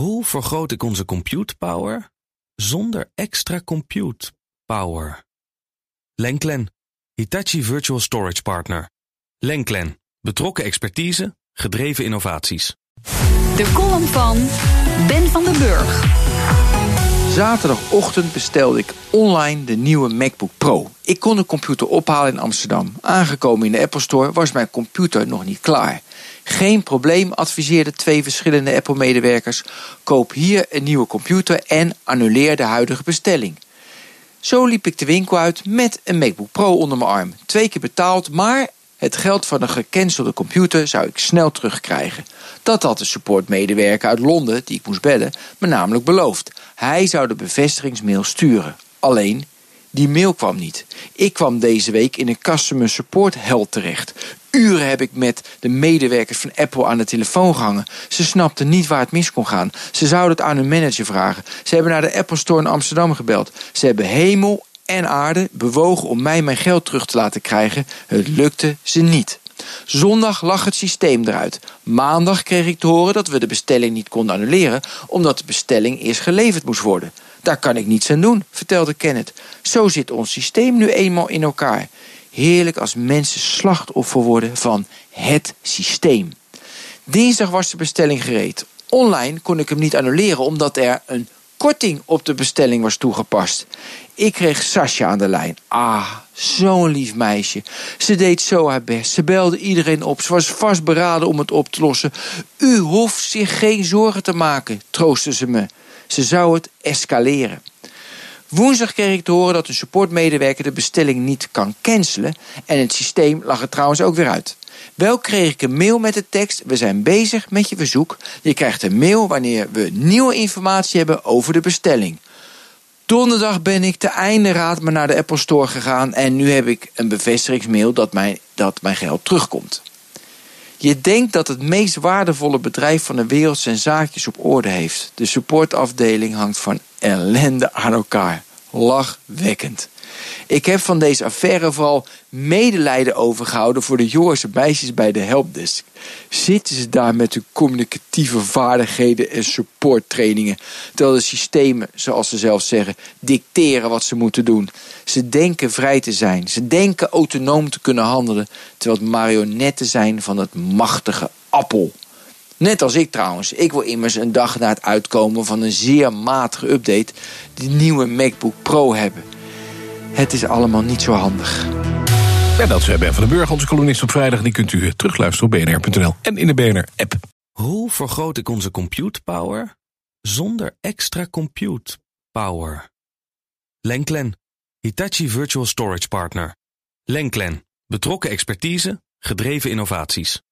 Hoe vergroot ik onze compute power zonder extra compute power? Lenklen, Hitachi Virtual Storage Partner. Lenklen, betrokken expertise, gedreven innovaties. De column van Ben van den Burg. Zaterdagochtend bestelde ik online de nieuwe MacBook Pro. Ik kon de computer ophalen in Amsterdam. Aangekomen in de Apple Store was mijn computer nog niet klaar. Geen probleem, adviseerden twee verschillende Apple-medewerkers. Koop hier een nieuwe computer en annuleer de huidige bestelling. Zo liep ik de winkel uit met een MacBook Pro onder mijn arm. Twee keer betaald, maar het geld van een gecancelde computer zou ik snel terugkrijgen. Dat had de supportmedewerker uit Londen, die ik moest bellen, me namelijk beloofd. Hij zou de bevestigingsmail sturen. Alleen, die mail kwam niet. Ik kwam deze week in een customer support hel terecht. Uren heb ik met de medewerkers van Apple aan de telefoon gehangen. Ze snapten niet waar het mis kon gaan. Ze zouden het aan hun manager vragen. Ze hebben naar de Apple Store in Amsterdam gebeld. Ze hebben hemel en aarde bewogen om mij mijn geld terug te laten krijgen. Het lukte ze niet. Zondag lag het systeem eruit. Maandag kreeg ik te horen dat we de bestelling niet konden annuleren, omdat de bestelling eerst geleverd moest worden. Daar kan ik niets aan doen, vertelde Kenneth. Zo zit ons systeem nu eenmaal in elkaar. Heerlijk als mensen slachtoffer worden van het systeem. Dinsdag was de bestelling gereed. Online kon ik hem niet annuleren omdat er een korting op de bestelling was toegepast. Ik kreeg Sascha aan de lijn. Ah, zo'n lief meisje. Ze deed zo haar best. Ze belde iedereen op. Ze was vastberaden om het op te lossen. U hoeft zich geen zorgen te maken, troostte ze me. Ze zou het escaleren. Woensdag kreeg ik te horen dat een supportmedewerker de bestelling niet kan cancelen. En het systeem lag er trouwens ook weer uit. Wel kreeg ik een mail met de tekst: We zijn bezig met je verzoek. Je krijgt een mail wanneer we nieuwe informatie hebben over de bestelling. Donderdag ben ik te einde raad maar naar de Apple Store gegaan en nu heb ik een bevestigingsmail dat mijn, dat mijn geld terugkomt. Je denkt dat het meest waardevolle bedrijf van de wereld zijn zaakjes op orde heeft. De supportafdeling hangt van ellende aan elkaar. Lachwekkend. Ik heb van deze affaire vooral medelijden overgehouden voor de jongens en meisjes bij de helpdesk. Zitten ze daar met hun communicatieve vaardigheden en supporttrainingen, terwijl de systemen, zoals ze zelf zeggen, dicteren wat ze moeten doen. Ze denken vrij te zijn, ze denken autonoom te kunnen handelen, terwijl het marionetten zijn van het machtige appel. Net als ik trouwens. Ik wil immers een dag na het uitkomen van een zeer matige update de nieuwe MacBook Pro hebben. Het is allemaal niet zo handig. En dat is Ben van den Burg, onze columnist op vrijdag. Die kunt u terugluisteren op bnr.nl en in de BNR-app. Hoe vergroot ik onze compute power zonder extra compute power? Lenklen, Hitachi Virtual Storage Partner. Lenklen, betrokken expertise, gedreven innovaties.